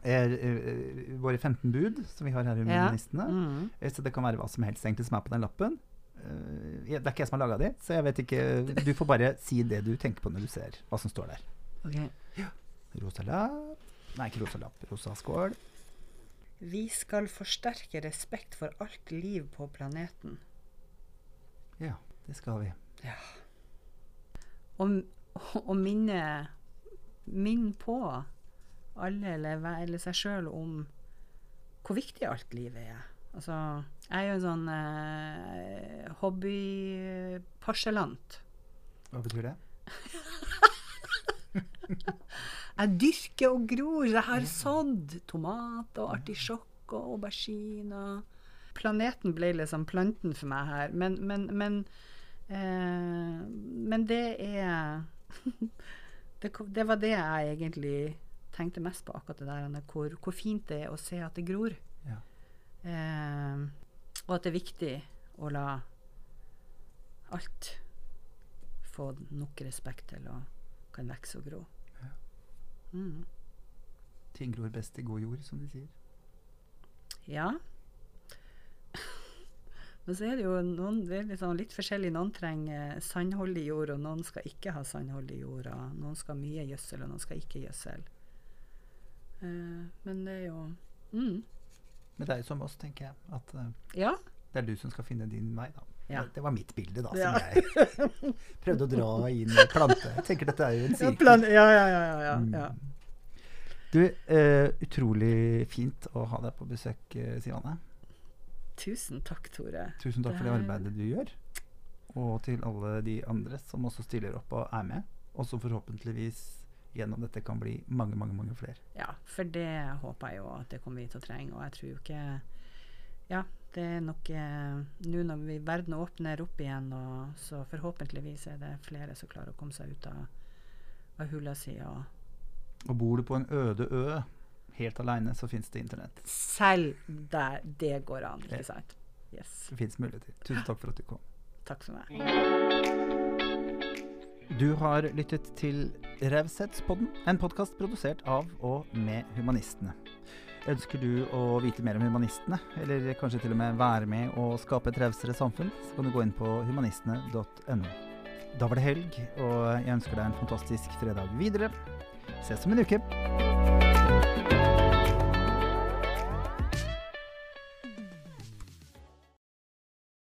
er, uh, våre 15 bud som vi har her i Ja. Humanistene. Mm. Eh, Så det kan være hva som helst egentlig som er på den lappen. Uh, det er ikke jeg som har laga de, så jeg vet ikke Du får bare si det du tenker på når du ser hva som står der. Ok. Rosa lapp Nei, ikke rosa lapp. Rosa skål. Vi skal forsterke respekt for alt liv på planeten. Ja, det skal vi. Og, og minne Minn på alle eller, eller seg sjøl om hvor viktig alt livet er. Altså, jeg er jo en sånn eh, hobbyparselant. Hva betyr det? Jeg dyrker og gror. Jeg har sådd tomat og artisjokk og aubergine. Planeten ble liksom planten for meg her. Men, men, men, eh, men det er det, det var det jeg egentlig tenkte mest på, akkurat det der. Hvor, hvor fint det er å se at det gror. Ja. Eh, og at det er viktig å la alt få nok respekt til å kan vokse og gro. Ja. Mm. Ting gror best i god jord, som de sier. Ja. Men så er det jo noen, det er litt, forskjellig. Noen trenger sandholdig jord, og noen skal ikke ha sandholdig jord. Og noen skal ha mye gjødsel, og noen skal ikke gjødsel. Uh, men det er jo mm, Men det er jo som oss, tenker jeg. At uh, Ja. det er du som skal finne din vei, da. Ja. Det, det var mitt bilde, da. Ja. Som jeg prøvde å dra inn plante. Jeg tenker dette er jo en sirkel. ja, ja, ja. ja, ja, Mm. Du, uh, utrolig fint å ha deg på besøk, eh, Sivane. Tusen takk, Tore. Tusen takk for det Det arbeidet du gjør. Og til alle de andre som også stiller opp og er med. Og som forhåpentligvis gjennom dette kan bli mange, mange mange flere. Ja, for det håper jeg jo at det kommer vi til å trenge. Og jeg tror jo ikke Ja, det er nok eh, Nå når vi, verden åpner opp igjen, og så forhåpentligvis er det flere som klarer å komme seg ut av, av hula si. Og Og bor du på en øde ø helt aleine, så fins det internett. selv der det går an, ikke sant? Yes. Det fins muligheter. Tusen takk for at du kom. Takk for meg. Du har lyttet til Raushetspodden, en podkast produsert av og med Humanistene. Ønsker du å vite mer om humanistene, eller kanskje til og med være med og skape et rausere samfunn, så kan du gå inn på humanistene.no. Da var det helg, og jeg ønsker deg en fantastisk fredag videre. Ses om en uke.